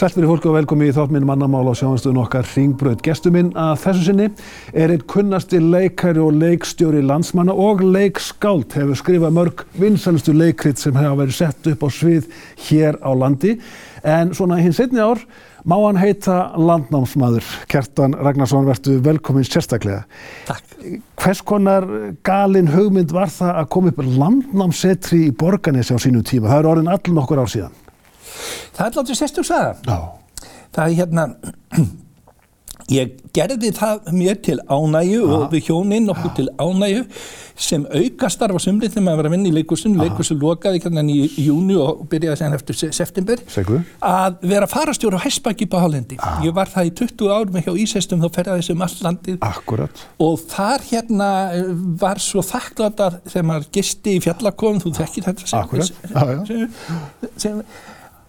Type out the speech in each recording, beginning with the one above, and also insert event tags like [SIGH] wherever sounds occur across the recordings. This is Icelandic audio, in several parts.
Sælt fyrir fólk og velkomi í þátt minn mannamál á sjáanstöðun okkar Ringbröð. Gestur minn að þessu sinni er einn kunnasti leikæri og leikstjóri landsmanna og leikskáld hefur skrifað mörg vinsalistu leikrit sem hefa verið sett upp á svið hér á landi. En svona hins einni ár má hann heita landnámsmaður. Kjartan Ragnarsson, verðtu velkomin sérstaklega. Takk. Hvers konar galin hugmynd var það að koma upp landnámsetri í Borganesi á sínum tíma? Það er orðin allir nokkur ár síðan. Það er látið sérstug saga. Já. Það er hérna, [CLEARS THROAT] ég gerði það mér til ánægju og við hjóninn okkur til ánægju sem aukastarf á sumrið þegar maður var að vinna í leikursinu. Leikursu lokaði hérna í júni og byrjaði sen eftir september. Segðu. Að vera farastjóru á Hæsbæki på Hálendi. Ég var það í 20 ár með hjá Ísestum þá ferðaði sem all landið. Akkurat. Og þar hérna var svo þakklátt að þegar maður gisti í fjallakofum, þú þekkir þetta sem, Akkurat. Já, já. sem, sem,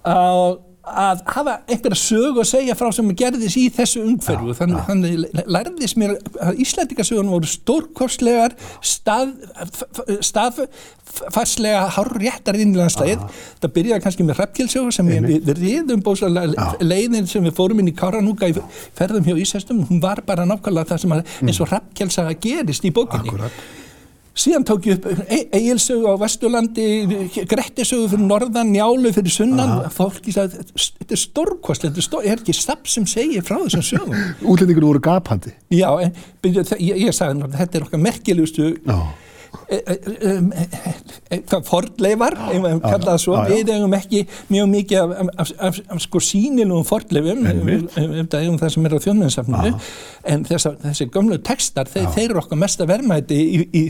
að, að hafa einhverja sög að segja frá sem gerðis í þessu umhverfu þannig, þannig lærðis mér að Íslandikasögun voru stórkostlegar stað, staðfarslega hár réttar innlandslægir það byrjaði kannski með hreppkjelsögur sem við, við riðum bóðslega leiðin sem við fórum inn í Káranúka í ferðum hjá Ísestum, hún var bara nákvæmlega það sem að, eins og hreppkjelsaga gerist í bókinni. Akkurat. Síðan tók ég upp Egilsögu á Vesturlandi, Grettisögu fyrir norðan, Njálu fyrir sunnan, fólki sagði, þetta er stórkost, þetta er, stór, er ekki stapp sem segir frá þessum sögum. [LAUGHS] Útlendingur voru gapandi. Já, en ég, ég sagði, þetta er okkar merkilegustu Já. Hvað fordleifar, ef maður kalla það svo, við eigum ekki mjög mikið af, sko sínilugum fordleifum, ef það sem er á þjóðmennsafninu, en þessi gömlu textar, þeir, eru okkar mesta verðmæti í, í,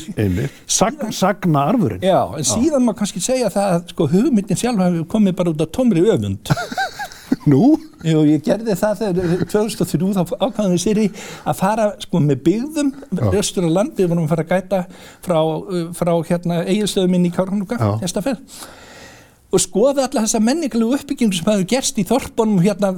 sagna arfurinn. Já, en síðan má kannski segja það að sko hugmyndin sjálf hafi komið bara út af tómri öfund. [LAUGHS] Nú? Jú, ég gerði það þegar 2003 þá ákvæðum við sér í að fara sko með byggðum östur á land, við vorum að fara að gæta frá, uh, frá hérna eigilstöðum inn í Kárnúka, Já. Og skoða alla þessa menninglegu uppbyggjum sem hafi gerst í þorpunum hérna,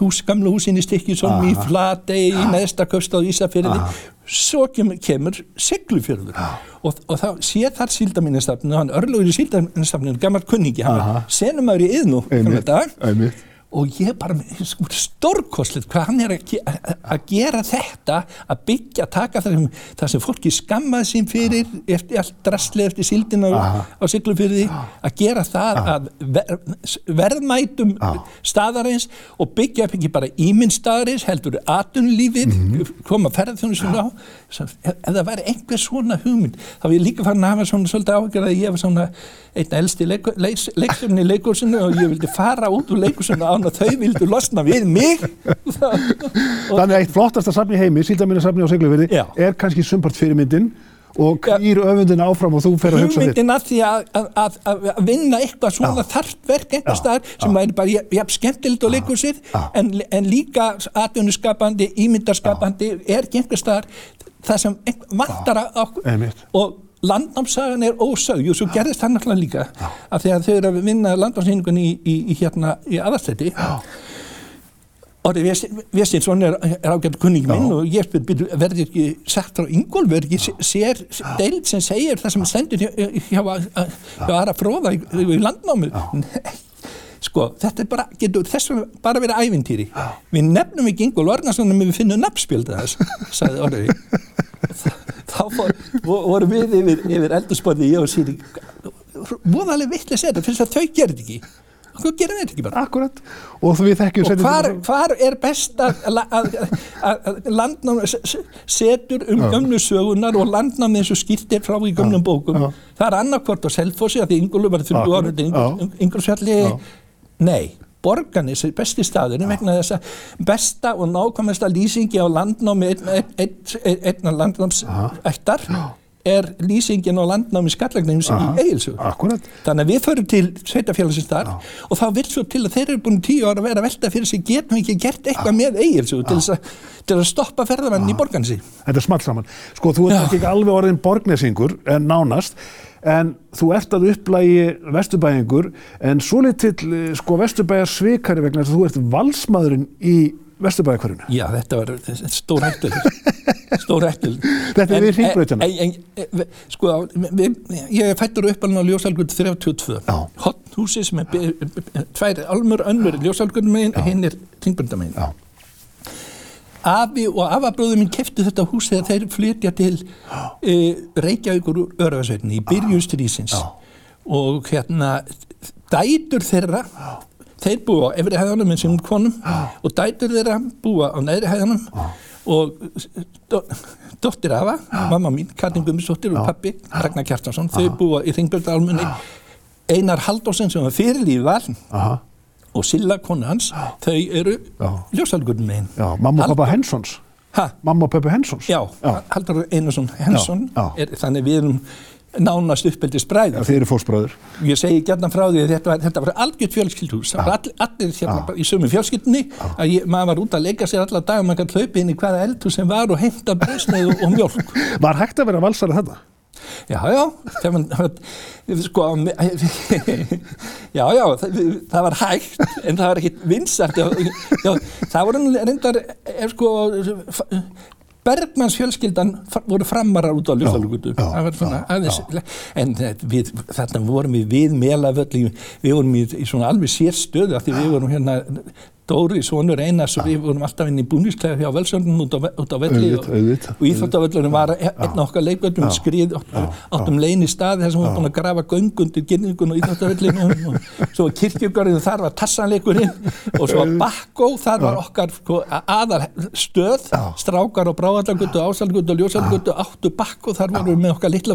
hús, gamla húsin í Stykkisólm, í Flatey, í Neðstaköst á Ísafjörði, svo kemur, kemur Siglufjörður. Og, og þá sé þar síldaministafninu, hann örlugur í síldaministafninu, gammal kunningi, hann var senumæður í yðnú. Og ég bara stórkostlegt hvað hann er að, ge að- að gera þetta að byggja, taka það sem, það sem fólki skammaði sín fyrir eftir allt drasli eftir síldina Aha. á siglufyrði, að gera það að ver, verðmætum staðarins og byggja upp ekki bara íminn staðarins, heldur atunlífið, koma ferðarþjónusinu á. Svo, ef, það væri einhver svona hugmynd þá er ég líka farin að hafa svona svolítið ágjörð að ég var svona einn elsti leikur, leiks, leiksturinn í leikursinu og ég vildi fara út úr leikursinu án að þau vildu losna við mig. Þannig að eitt flottasta safn í heimi, síldaminnarsafni á Siglufirði, Já. er kannski sumpart fyrirmyndin og knýr öfundin áfram og þú fer að hugsa þér. hugmyndin að því að, að, að, að vinna eitthvað svona þarft verk einhver staðar sem væri bara jafn skemmtilegt og leikur sér en, en líka atvinnuskapandi, ímyndarskapandi er einhver staðar það sem vantar að okkur. Og landnámsagan er ósög og svo gerðist það náttúrulega líka að því að þau eru að vinna landnámsýningun í, í, í hérna í aðastætti Orri Vestinsson er, er ágætt kunning minn og ég verður ekki sagt frá Ingólf, verður ekki sér deild sem segir það sem stendur hjá, hjá, hjá, hjá aðra fróða í, í landnámi? Nei, sko, þetta er bara, getur þess vegna bara verið ævintýri. Við nefnum ekki Ingólf Arnarsson en við finnum nafnspjölda þess, sagði Orri. [LAUGHS] Þá fór, voru við yfir, yfir eldursporði ég og Sýri. Voðalega vittlega segja þetta, finnst að þau gerði ekki? Hvað gerir þetta ekki bara? Akkurat. Og við þekkjum og hvar, hvar er best að, að, að, að landnám s- s- setur um gömlu sögunar og landnám eins og skýrt er frá í gömlum bókum? Já. það er annarkvort á Selfossi að því Ingólu var Akkurat, orðið já. Nei, Borganis er besti staður vegna þess að besta og nákvæmesta lýsingi á landnámi einn ein, ein, ein, ein landnámsættar er lýsingin á landnámi skallagneim sem í Egilsög Akkurat. Þannig að við förum til sveitafélagsins þar og þá vil svo til að þeir eru búin tíu ára að vera að velta fyrir sig getum við ekki gert eitthvað með eigilsug til, til að stoppa ferðamenn í borgansi. Þetta er smalt saman. Sko, þú ert Já. ekki alveg orðin borgnesingur, en nánast, en þú ert að upplægi vesturbæingur, en svo litill, sko, vesturbæjar svikari vegna þess að þú ert valsmaðurinn í vesturbæjarkvarinu. Já, þetta var stór hættul. Stór hættul. Þetta er [LAUGHS] við Hringbrautina. Sko, ég fættur upp alveg á ljósalgut 32. Já. Hotn, húsi sem er tvær almur önnur ljósálgurinn megin, hinn er ringbrönda megin. Já. Afi og afabröðu minn keftu þetta hús þegar þeir flytja til [GASPS] e, Reykjavíkur Örfarsveitinni í byrjun strísins og hérna dætur þeirra þeir búa á efri hæðanum með sínum konum og dætur þeirra búa á neðri hæðanum og do, dóttir afa, mamma mín, Katrin Gummisdóttir og pappi, Ragnar Kjartansson þau búa í Ringbjörnalmunni Einar Haldósen sem var fyrirlífi var og Silla konu hans þau eru ljósalgurinn Já, mamma og pappa Hensons. Ha? Mamma og pappa Hensons. Já, Haldur Einarsson Hensson. Er, þannig við erum nánast uppeldis Já, bræður þeir eru fósbræður. ég segi gætna frá því að þetta var, þetta var algjört fjölskyldhús. Það var allir, allir hérna bara í sömu fjölskyldinni að ég, maður var út að leika sér alla dag og maður gæti hlaupi inn í hvaða eldhús sem var og heimta bröðsneið og, og mjölk [LAUGHS] Var hægt að vera valsari þetta? já, já. Það var, sko, [LAUGHS] já, já það, það var hægt en það var ekkit vinsart já, það voru reyndar er sko Bergmanns fjölskyldan voru framarar út á Ljóðalugutu en við, þarna vorum við við melavöll við vorum í, í svona alveg sér stöðu af því við vorum hérna Dóri, sonur Einars og við vorum alltaf inn í búnisklega út á, ve- út á velli og, og Íþróttavöllurinn var e- einn okkar leikvöllum skrið, áttum, áttum leini stað þar sem við búin að grafa göngundir gynningun og Íþróttavöllinu og svo var kirkjugarinn þar var tassanleikurinn og svo var Bakkó, þar var okkar sko, aðal stöð strákar og bráðaldagutu, ásalgutu og ljósalgutu áttu Bakkó, þar vorum við með okkar litla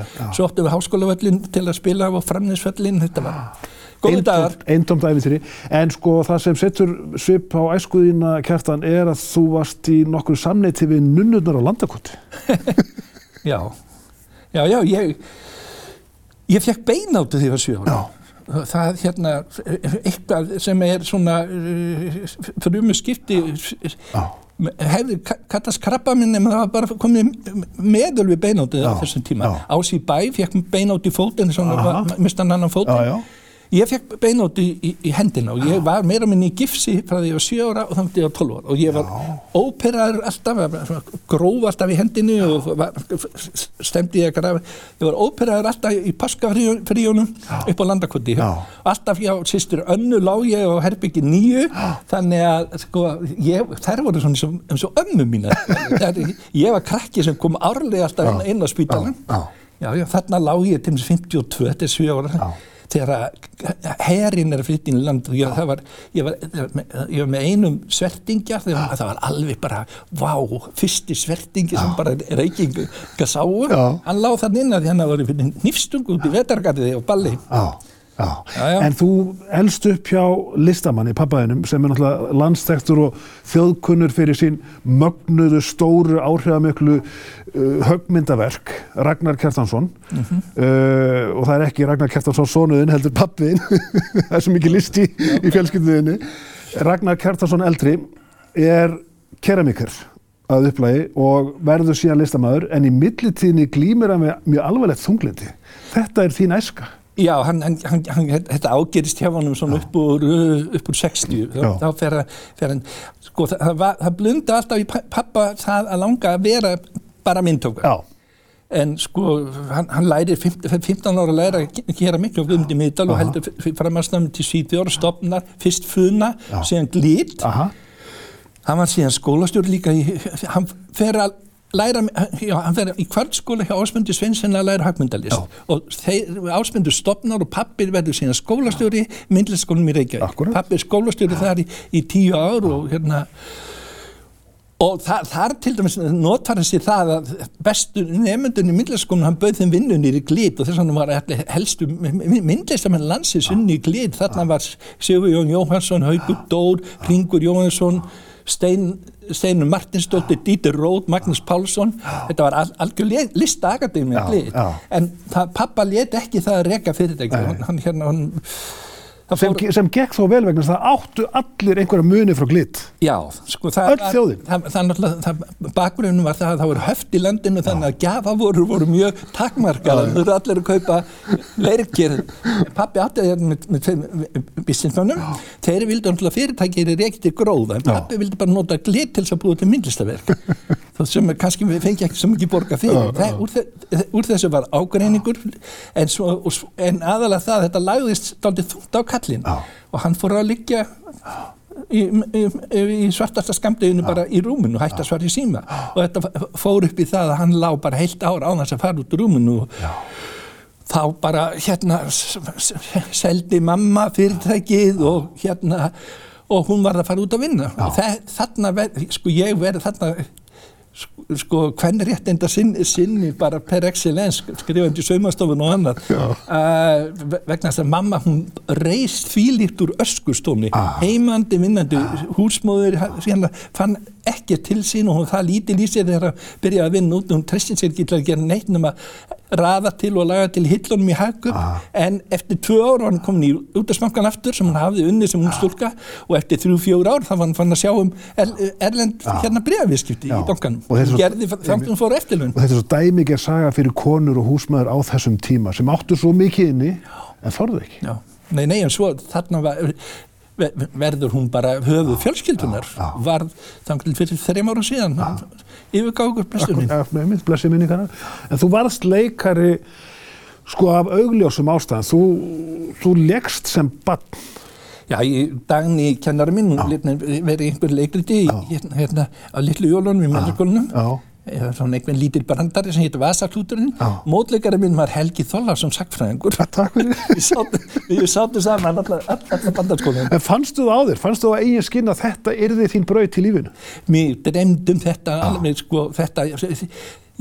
já. svo áttum við háskólavöllin til að spila á framninsvöllin þetta var góði dagar Eintomt æfintýri. En sko það sem setur svip á æskuðína kjartan er að þú varst í nokkur samneiti við nunnurnar á landakoti. [LAUGHS] Já, já, já, ég, ég fekk beináttu því að sjö ára. Það er hérna eitthvað sem er svona uh, frumu skipti hefði ka- kallast krabba minn en það var bara komið meðul við beináttu á þessum tíma. Ás í bæ fekk beináttu í fótinn, hann annan fótinn. Já, já. Ég fekk beinótt í, í, í hendina og ég var meira minni í gifsi frá því ég var 7 ára og þannig að ég var 12 ára og ég var óperaður alltaf, gróf alltaf í hendinu og var, stemdi ég að grafa. Ég var óperaður alltaf í paskafríunum upp á Já. og alltaf hjá sýstur önnu lág ég á herbyggi nýju þannig að sko, ég, þær voru svona eins og, og ömmu mína. [LAUGHS] Ég var krakki sem kom árlega alltaf inn á spítalan. Já. Já, já, þarna lág ég til þess 52, þetta er 7 ára, þegar herin er að flytja inn í land og ég, var, ég, var, ég var með einum svertingja, þegar það var alveg bara, vá, fyrsti svertingi sem bara reykinga sáu, Já. hann lág þarna inn að hann var nýfstung út í vetargarði og balli. Já, já. Já, já. En þú elst upp hjá listamanni, pappaðinum, sem er náttúrulega landstektur og þjóðkunnur fyrir sín mögnuðu, stóru, áhrifamiklu uh, högmyndaverk, Ragnar Kjartansson. Mhm. uh, og það er ekki Ragnar Kjartansson sonuðin, heldur pappiðin. [LAUGHS] það er svo mikið listi í fjölskylduðinni. Ragnar Kjartansson eldri er keramikar að upplægi og verður síðan listamæður, en í millitíðinni glýmir hann með mjög alvarlegt þunglindi. Þetta er þín æska. Já, hann, hann, hann, hann, þetta ágerist hjá honum svona upp úr, uh, upp úr 60, þá, þá fer, að- hann, sko það, það, það blunda alltaf í pa- pappa það að langa að vera bara myndtókar. Já. En sko, hann, hann lærir 15, 15 ára að læra að ge- gera miklu á Guðmundi Middal og heldur framastnafn til Svíþjór, stopnar, fyrst Funa, síðan Aha. hann var síðan skólastjóri líka, í, hann fer að læra, já, hann fer í kvöldskóla hjá Ásmundur Sveinsson að læra hagmyndalist. Og þeir, Ásmundur stopnar og pappir verður síðan skólastjóri myndlistskólum í Reykjavík. Pappir skólastjóri þar í, í tíu ár og hérna og þar, þar til dæmis notar sér það að bestu nefndunni í myndlistskólum hann bauð þeim vinnunir í glít og þess vegna var helstu myndlistamenn landsins unni í glít þarna var Sigur Jón Jóhansson, Haugur Dór Ringur Jóhansson Stein, Steinur Martinsdóttir, Dítur Róð, Magnús Pálsson. Þetta var al, algjör já. en pappa let ekki það að reka fyrirtæki hann, hérna hann, sem, fór- sem gekk þó vel vegna það áttu allir einhverja muni frá glitt Já, sko það Öll þjóðin? það, það, það, bakgrunum var það að það voru höft í landinu þannig að gjafa voru, voru mjög takmarkað það voru allir að kaupa leirkir. Pappi átti það með, með tveim businessmönnum þeir vildi náttúrulega fyrirtækir ekki til gróða en pappi vildi bara nota glit til þess að búa til myndlistaverk [LAUGHS] sem kannski við fengi ekki svo mikið borga fyrir. Það, úr, úr þessu var ágreiningur. En, en aðalega það þetta lagðist daldið þungt á kallin og hann fór að liggja í, í, í svartasta skamdeginu bara í rúminu hætti að svara í síma. Og þetta fór upp í það að hann lág bara heilt ára á þess að fara út úr rúminu. Og þá bara hérna seldi mamma fyrirtækið og hérna og hún var að fara út að vinna. Já. og þarna, sko ég verði þarna sko hvernig rétt enda sinni, sinni bara per excellence skrifandi saumastofun og annar uh, vegna þess að mamma hún reist þvílíkt úr öskustóni ah. heimandi, vinnandi ah. húsmóður hérna, fann ekki til sín og hún það lítið lýsið þegar að byrja að vinna út. Og hún trestin sér ekki til að gera neitt nema raða til og laga til hillunum í hagum ah. en eftir tvö ár var hann komin í út af smankan aftur sem hann hafði unni sem hún stúlka. Og eftir þrjú fjór ár þá var hann fann að sjá um erlend hérna bregðarviðskipti í bankan og gerði framtum fóru eftirlun og þetta er svo dæmikið saga fyrir konur og húsmaður á þessum tíma sem áttu svo mikið inni en þorðu ekki. Já. Nei, nei, en svo þarna var verður hún bara höfu fjölskyldunar var þannig fyrir þreim ára síðan. Yfirgákur blessu minningarna en þú varst leikari sko af augljósum ástæðan þú, þú leggst sem bann Já, í dagni kennari minn verið einhver leikriti hérna, hérna á Littlu Jólunum í mennarskólunum svona einhvern lítil brandari sem héttu Vasarklúturinn mótleikari minn var Helgi Takk fyrir. [LAUGHS] Við sátum saman allar alla bandarskólinu En fannstu þú á þér? Fannstu þú að eigin skinn að þetta erði þín brauð til lífinu? Mér dremdum þetta alveg sko þetta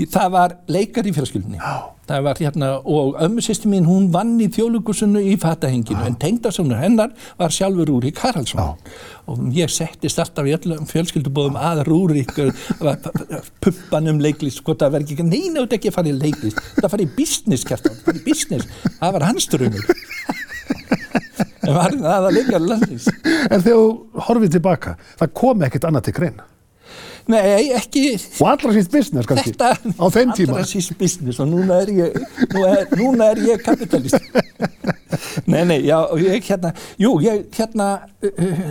það var leikar í fjölskyldinni það var hérna og ömmusýsti mín hún vann í þjóðlugursunu í fatahenginu en tengdarsónur hennar var sjálfur Úrik Haraldsson. Og ég settist alltaf í öllum fjölskyldubóðum að Úrik puppanum leiklist sko það verði ekki neina út ekki að fara í leiklist það fara í business kæft það fara í business. Það var hans drömmur en var það að leika landins En þegar þú horfið tilbaka það kom ekkert annað til greina Nei, ekki... Og allra síst business kannski, Þetta, á þeim tíma. Allra síst business og núna er ég, nú er, núna er ég kapitalist. [LAUGHS] nei, nei, já, ég hérna, jú, ég hérna uh,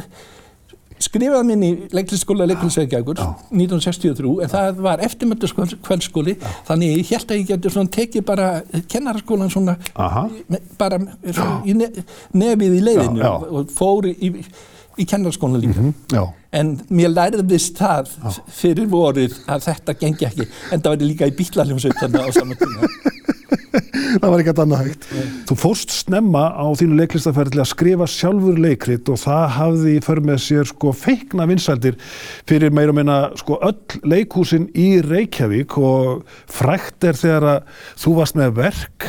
skrifaði minn í leiklisskóla leiklisveikjagur 1963, en það var eftirmöndu kvöldskóli, þannig ég held að ég getur svona tekið bara kennaraskólan svona, Aha. bara svona, í nefið í leiðinu já, já. og fóri í í kennarskónu líka mm -hmm, en mér læriðist það já. fyrir vorið að þetta gengi ekki en það væri líka í bílaljómsveit þannig á saman tíma [LAUGHS] það var ekkert annað hægt Nei. þú fóst snemma á þínu leiklistaferðli að skrifa sjálfur leikrit og það hafði för með sér sko feikna vinsældir fyrir meira og meina sko öll leikhúsin í Reykjavík og frækt er þegar að þú varst með verk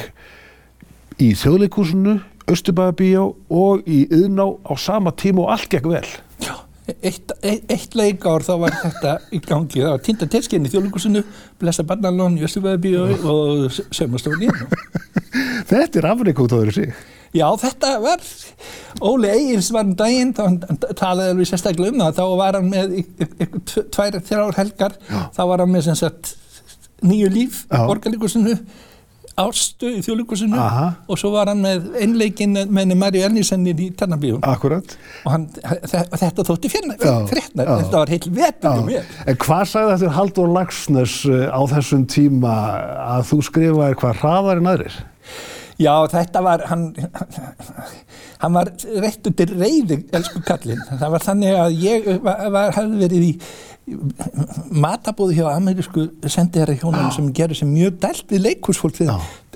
í þjóðleikhúsinu Östubæðabíjá og í Yðná á sama tíma og allt gekk vel. Já, eitt, eitt, eitt leikár þá var þetta í gangi. Það var Tinda Telskinn í þjóðlungusinu, Blessa Barnalón í Östubæðabíjá og Sömastofn í Yðná. [LAUGHS] Þetta er afreikótaður í sig. Já, þetta var, Óli Egil's var um daginn, þá talaði alveg sérstaklega um það, þá var hann með tvær, þrjár helgar, Já. þá var hann með sem sagt nýju líf, borgarleikusinu, Ástu í þjóðlíkusinu og svo var hann með einleikin með Marju Elnísenni í Tannabíun Akkurat. Og hann, þetta þótti fréttnar þetta var heil vetið mér. En hvað sagði þetta Haldur Lagsnes uh, á þessum tíma? Að þú skrifaði hvað hraðar en aðrir? Já, þetta var hann, hann var rétt undir reyði elsku kallin, það var þannig að ég var, var, hafði verið í matabóði hjá amerísku sendiherra hjónum sem gerur sem mjög dælt við leikúsfólk því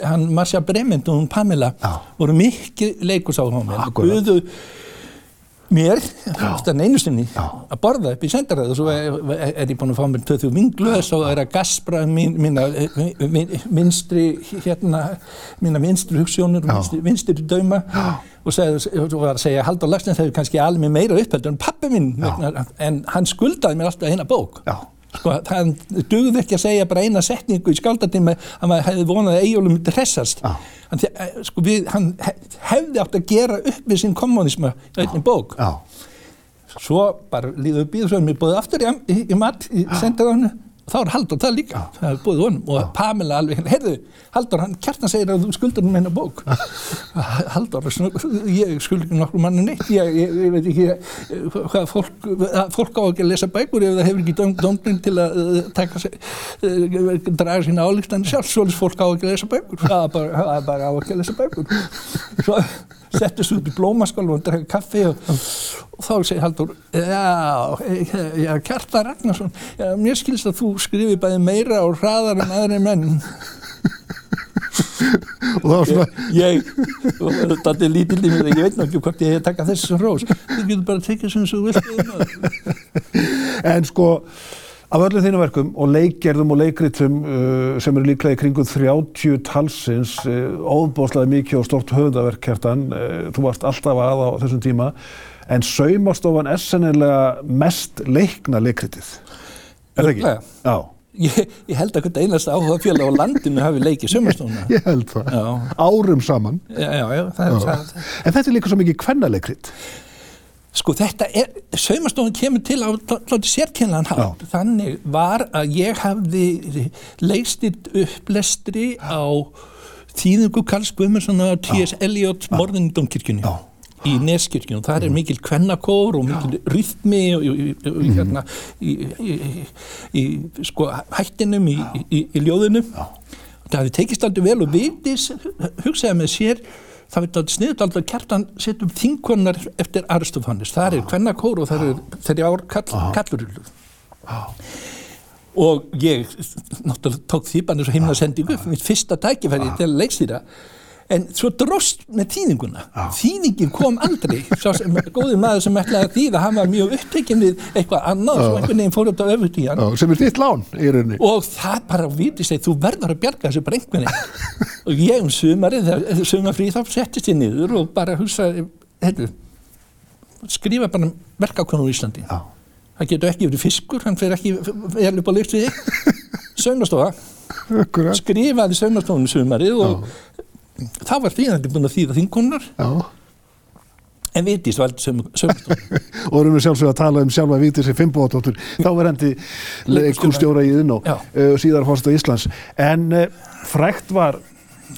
hann Marcia Brement og hún Pamela Já. voru mikið leikús á hún og buðu mér, oftan einu sinni að borða upp í sendaræðu og svo er, er ég búin að fá mér 20 vinglöðs og er að gaspra mín, mína minstri hérna, mína minstri hugssjónur minstri, minstri döima og, seg, og var að segja Haldur Lagsnes hefur kannski alveg meira uppheldur en pappi minn. En hann skuldaði mér alltaf eina bók. Já sko, það dugði ekki að segja bara eina setningu í skáldatíma að maður hefði vonað að Eyjólfur myndi hressast. Ah. hann, sko, við, hann hefði átt að gera upp við sinn kommunismu í einnig bók. Ah. svo bara líðuðu býðsvöðum mér búið aftur í, í, í mat í sendaránu þá er Haldur það líka, það er búið honum. Og Pamela alveg, heyrðu, Haldur hann kjartan segir að þú skuldur um hennar bók. [LAUGHS] Haldur, ég skuldur ekki nokkur manni neitt. Ég, ég, ég veit ekki eh, hvað fólk fólk á ekki að lesa bækur ef það hefur ekki dömling til að uh, taka uh, draga sína álíktan sjálf, svolítið fólk á ekki að lesa bækur. Það bara, það er bara á ekki að lesa bækur. Svo settist út í blómaskál og drekka kaffi og, og þá segir Haldur já, Kjarta Ragnarsson já, mér skilst að þú skrifi bæði meira og hraðar en aðri menn. Og það var svona ég, þetta er lítill í mér ég veit náttúrulega hvort ég hef takkað þessu sem rós þú getur bara að tekja sem þú vilt en sko af öllum þínu verkum og leikgerðum og leikritum uh, sem eru líklega í kringum 30 talsins uh, óbóðslega mikið og stort höfundaverk kjartan uh, þú varst alltaf að á þessum tíma. En saumastofan er sennilega mest leikna leikritið. Er það ekki? Já, ég, ég held að hvert einasta áhuga félag á landinu hafi leikið sömurstofna [LAUGHS] ég held það. Já, árum saman. Já, já, já, það, Já. það, en þetta er líka svo mikið kvennaleikrit Sko þetta er, saumastofun kemur til á hljóti sérkennlan hátt. Þannig var að ég hafði leistið upplestri á þýðingu Karls Guðmundssonar T.S. Eliot morðin í. Já. Neskirkjunum, það er mikil kvennakór og mikil rytmi og hérna í, í, í, í sko hættinum í, í, í ljóðinu það hefði tekist aldrei vel og vitis hugsaði með sér það veit að sniðut aldrei kjartan setjum þingkonnar eftir Aristofanis, það er kvennakór og það er þeirri ár kall, kallurullu og ég náttúrulega tók því bara eins og heimna sendingu mitt fyrsta tækifæri til að leikstýra en svo dróst með þýðinguna þýðingin kom aldrei. Svo sem góði maður sem ætlaði að þýða hann var mjög upptekinn við eitthvað annað sem einhvern veginn fór út á öfut í hann Já, sem er þitt lán í rauninni. og það bara viti sig, þú verður að bjarga þessu veginn. Og ég um sumarið, þegar sumarfrí þá settist ég niður og bara hugsaði heyrðu, skrifa bara verkakonur í Íslandi. Það getur ekki verið fiskur, hann fer ekki vel upp á lyft við [LAUGHS] saunastofa skrifaði saunastofunum sumarið og þá var þýðandi búin að þýða þingunar Já. en vitís valdi saunastofunum og erum við sjálfsög að tala um sjálfa Vigdísi Fimboðadóttur, þá er hendi leikúrstjóra í Já. uh, síðar fórsta Íslands. En uh, frækt var,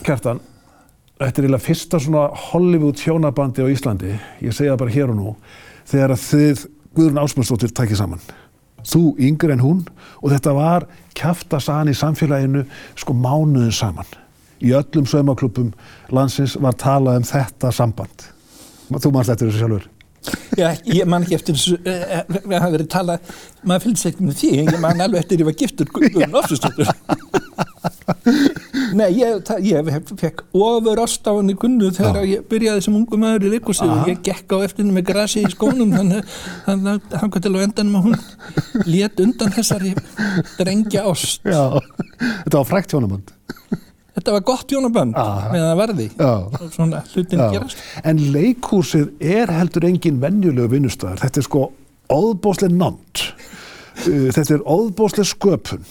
Kjartan, þetta er eiginlega fyrsta svona Hollywood hjónabandi á Íslandi, ég segja það bara hér og nú, þegar að þið Guðrun Ásmundsdóttir tækið saman. Þú yngri en hún og þetta var kjafta sagan í samfélaginu sko mánuðin saman. Í öllum saumaklubum landsins var talað um þetta samband. Þú manst eftir þessu sjálfur. Já, ég man ekki eftir þessu eh, eh, það hafi verið talað, maður fylgst ekki með því ég man alveg eftir ég var giftur Guðun Ofsistóttur [LAUGHS] Nei, ég, ég fekk ofur ástafan í gunnu þegar ég byrjaði sem ungu maður í leikursi og ég gekk á eftirinu með grasi í skónum þannig að hann kom til á endanum að hún lét undan þessari drengja ást Já, þetta var frækt hjónaband. Þetta var gott jónaband Ah. með Já. og svona hlutin Já. gerast En leikhúsið er heldur engin venjulegu vinnustæðar. Þetta er sko óðbóðslega námt. Uh, Þetta er óðbóðslega sköpun.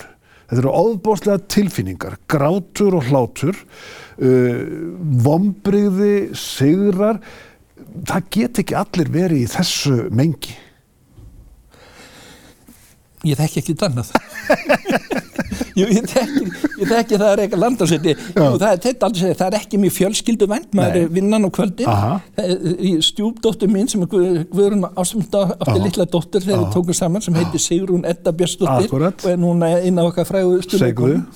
Þetta eru óðbóðslega tilfinningar, grátur og hlátur, uh, vombriði, sigrar. Það get ekki allir verið í þessu mengi. Ég þekki ekki annað. [LAUGHS] Jú, ég þekki, ég þekki það er eitthvað landarsveiti Jú, það er, þetta aldrei segja, það er ekki mjög fjölskyldu vænt maður er vinnan á kvöldin. Aha. stjúpdóttur mín sem er Guð- Guðrún Ásmunda átti Já. litla dóttur þegar við tókum saman sem heitir Sigrún Edda Björnsdóttir og er núna inn á okkar Segðu. stjórnleikum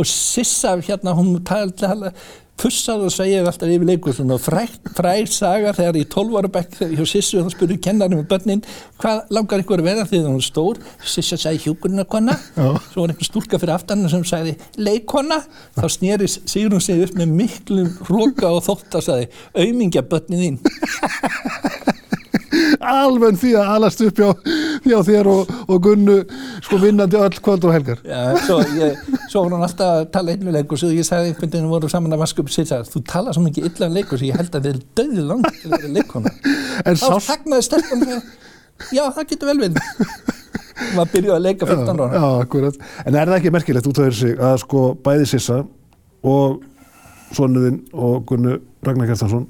og Sissa hérna hún tala fussað og segja alltaf yfir leikur svona fræg, fræg saga þegar í 12 ára bekk hjá Sissu þá spurði kennarinn með börnin hvað langar ykkur að vera þegar hún er stór? Sissa sagði hjúkurnarkonna Já. svo var einhver stúlka fyrir aftan sem sagði leikona, þá sneri Sigrún sig upp með miklum hróka og þótt að sagði aumingja börnin þín Alveg því að alast upp hjá, hjá þér og, og Gunnu sko vinnandi öll kvöld og helgar. Já, svo, ég, svo var hann alltaf að tala illa um leikur og ég sagði einhvern veginn voru saman að vaska upp sér sagði, þú tala svo mikið illa um leikur svo ég held að þið er döðið langt til að vera leikona [LAUGHS] þá sást þagnaði stelpun já það getur vel við maður byrjuði að leika 15 ára. En er það ekki merkilegt út af þessi að sko bæði Sissa og sonuðinn og Gunnu Ragnar Kjartansson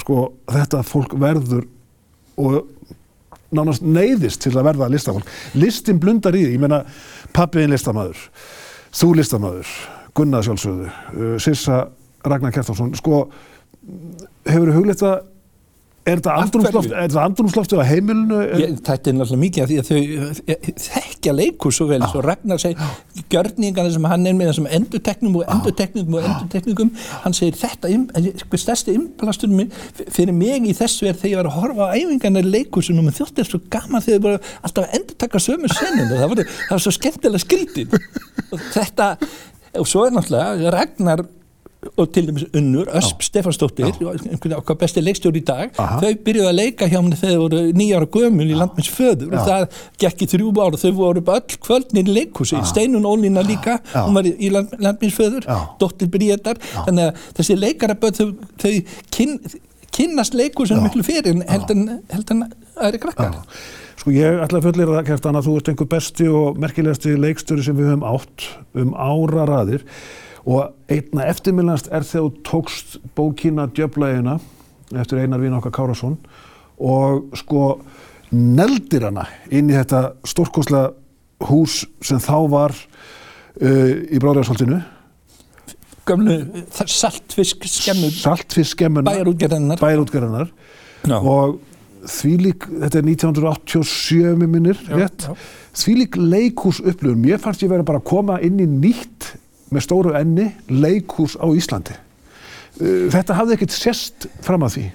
sko þetta fólk verður og nánast neyðist til að verða listafólk. Listin blundar í því, ég meina pappiðin listamæður, þú listamæður, Gunnar sjálfsögðu, uh, Sissa Ragnar Kjartansson, sko, hefur þú hugleitt að Er þetta andrumsloft, er á heimilinu? Ég, þetta er náttúrulega mikið af því að þau eh, þekkja leikur svo vel, svo Ragnar segir gjörningarna sem hann er með þessum endutekningum og endutekningum og endutekningum hann segir þetta, hver stærsti innblastunum fyrir mig í þessu er þegar ég var að horfa á æfingarna í leikursunum og þjótt er svo gaman þegar þau bara alltaf endurtakka sömu senum það var, það var svo skemmtilega skrítin og þetta, og svo er náttúrulega Ragnar og til dæmis Unnur, Ösp Stefansdóttir okkar besti leikstjóri í dag Aha. þau byrjuði að leika hjá henni þegar þau voru nýjára gömul í landmins föður Já. og það gekk í þrjú ára, þau voru bara öll kvöldnir í leikhúsi, Steinun Ólína líka Já. hún var í land, landmins föður Dóttir Bríðar, þannig að þessi leikaraböð þau, þau kyn, kynnast leikhúsinu miklu fyrir heldur en aðri krakkar. Sko ég ætla að fullir það kæft að þú ert einhver besti og merkilegasti leikstöri sem við höfum átt um ára raðir og einna eftirmilnast er þegar þú tókst bókina Djöflægina eftir einar vín okkar Kárasson og sko neldir hana inn í þetta stórkoslega hús sem þá var uh, í Bráðræðarsholtinu Gömlu saltfisk skemmur saltfisk skemmuna bæjarútgerðanar bæjarútgerðanar no. og því lík, þetta er 1987 minnir, rétt því lík leikús upplöfum, ég fannst ég verið bara að koma inn í nýtt með stóru enni leikús á Íslandi. Uh, þetta hafði ekkert sérst fram að því.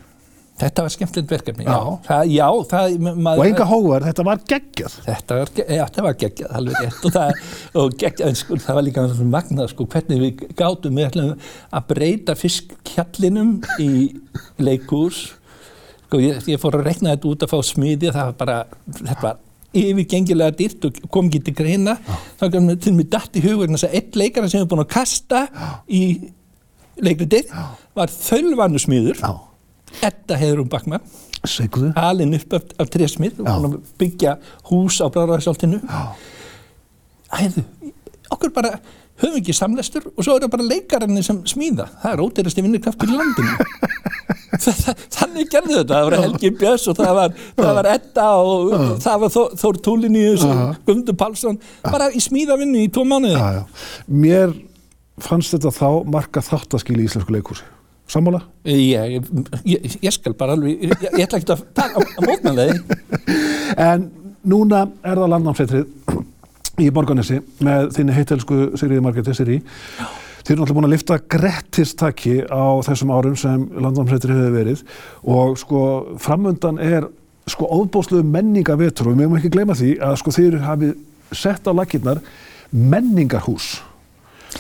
Þetta var skemmtilegt verkefni, já. já. Það, já það, maður, og enga hóvar, þetta var geggjað. Þetta var, já, þetta var geggjað, alveg rétt. Og, það, og geggjað, sko, það var líka magnað, sko, hvernig við gátum við að breyta fiskkjallinum í leikús. Sko, ég, ég fór að rekna þetta út að fá smiði, það var bara, þetta var yfirgengilega dýrt og kom ekki til greina. Þá kom til mig dætt í hugurinn að einn leikara sem hefur búin að kasta í leikritið var þölvanu smiður. Edda Heðrum Bakman alin upp af, af trésmið og byggja hús á Bráðarsáltinu Æðu, okkur bara höfum ekki samlestur og svo eru bara leikararnir sem smíða. Það er óteirasti vinnukraftur í landinu [LAUGHS] þannig gerði þetta. Það var Helgi Björns og það var, það var Edda og uh. það var Þór, Þór Túliníus og. Guðmundur Pálsson. Bara í smíðavinnu í tvo mánuði. Uh, Mér fannst þetta þá marga þáttaskil í Íslensku leikúsi Sammála? Ég, ég, ég skal bara alveg ég, ég ætla ekki að taka á mótmæli. [LAUGHS] En núna er það landnámsveitrið í Borganesi með þinni heitelsku Sigriði Margreði Siri Þeir eru náttúrulega búin að lifta grettistakki á þessum árum sem landamsættir hefur verið og sko framöndan er sko óbósluðu menningavetur og við mögum ekki gleyma því að sko þeir hafi sett á lakirnar menningarhús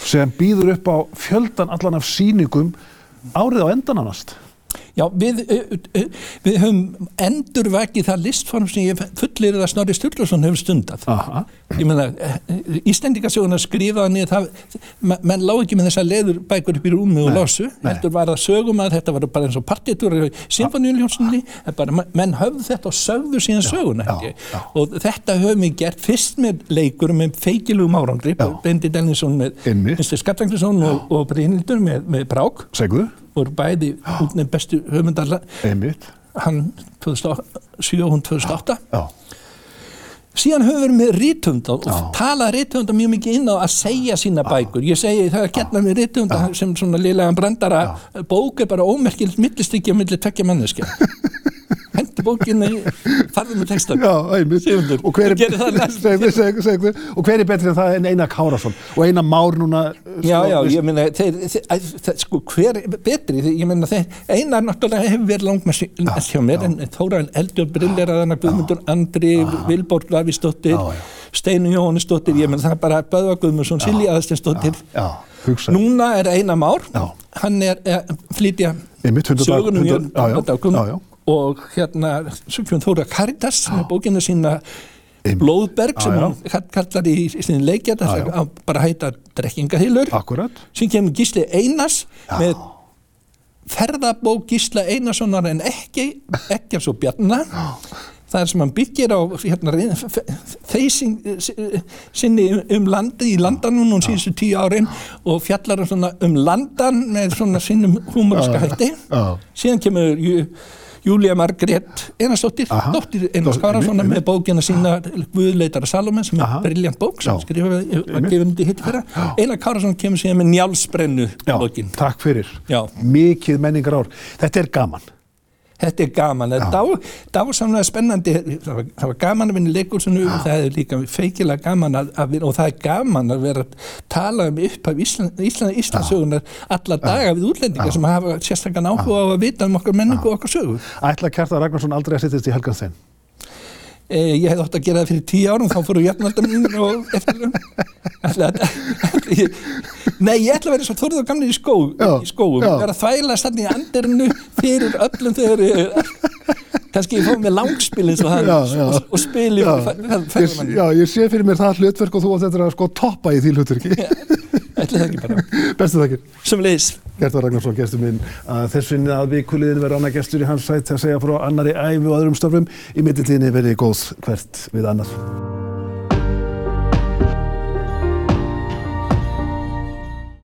sem býður upp á fjöldan allan af síningum árið á endananast. Já, við, við höfum endurvækið það listform sem ég fullir að Snorri Sturluson hefur stundat. Aha. Ég meina, Íslendingasjóðunar skrifaði niður það, menn lág ekki með þessa leður bækur upp í rúmi og losu, heldur var að sögum að þetta var bara eins og partitur í symfóníuljónsunni, menn höfðu þetta og sögðu síðan söguna, held ég. Og þetta höfum við gert fyrst með leikur með feikilugum árangri, Bendi Delninsson með Mr. Skattanglesson og, og Brynildur með, með Brák. Segðu voru bæði út nefn bestu höfundar hann 2007 og hún 2008 Já. síðan höfum við með rítunda og tala rítunda mjög mikið inn á að segja sína bækur. Ég segi það er geta með rítunda sem svona liðlega brandara bók er bara ómerkilt millistykja millir tvekja manneskja [LAUGHS] hendi bókinni farðum með textan og hver er og hver er betrið en það en Einar Kárasson og Einar Már núna já já ég minna sko hver er betrið ég minna Einar náttúrulega hefur verið langmest hjá mér en Þóraðin Eldur Brilleraðana Guðmundur Andri Vilborg Lavistóttir Steinu Jóhannesdóttir ég menn það bara Böðva Guðmundsson Silja Aðstensdóttir núna er Einar Már. Hann er flytja sögunum og hérna Sjöfjörn Þóra Karitas með bókina sína Blóðberg sem hann kallar í sín leikja að bara hætta drekkingahilur sem kemur Gísli Einars já. með ferðabók Gísla Einarssonar en ekki ekki alveg svo bjarna. Það er sem hann byggir á hérna, þeysing sinni um landi í landanum og síðustu tíu árin og fjallar um, um landan með svona sinnum húmoriska hætti. Síðan kemur Júlia Margrét Einarsdóttir, Aha. dóttir Einars einmitt, með bókina sína Guðleitara Salome sem er briljant bók sem skrifaði, gefin út í hitt fyrra Einar Kárasson kemur síðan með njálsbrennu Já, bókin takk fyrir. Já. Mikið menningar ár. Þetta er gaman. Þetta er gaman, það er dá, dásamlega spennandi, það var, það var gaman að vinna í leikursinu, það er líka feikilega gaman að, að vinna og það er gaman að vera að tala um upp af Ísland, Ísland, Íslandsögunar alla daga við útlendingar sem hafa sérstakann áhuga á að vita um okkar menningu og okkar sögu. Ætla Kjartan Ragnarsson aldrei að sittist í Helganstein. E, ég hefði ótt að gera það fyrir tíu árum, þá fóru jafnaldaminn og eftirlum. Nei, ég ætla að vera svo þorður og gamlir í, skó, Já, í skóum, já. vera að þvæla stann í andirinu fyrir öllum þegar kannski ég fóð með langspil eins og hann Já, og, og og Ég, ferðamanni. já, ég sé fyrir mér það hlutverk og þú átt eftir að sko toppa í því hlutverki. Ætli það ekki bara. Bestu þakkir. Sem leiðis. Gjertar Ragnarsson, gestur minn, að þessinni að vikuliðin verður annað gestur í hans sætt að segja frá annari æfi og öðrum störfum. Í mittiltíðinni verið góð hvert við annað.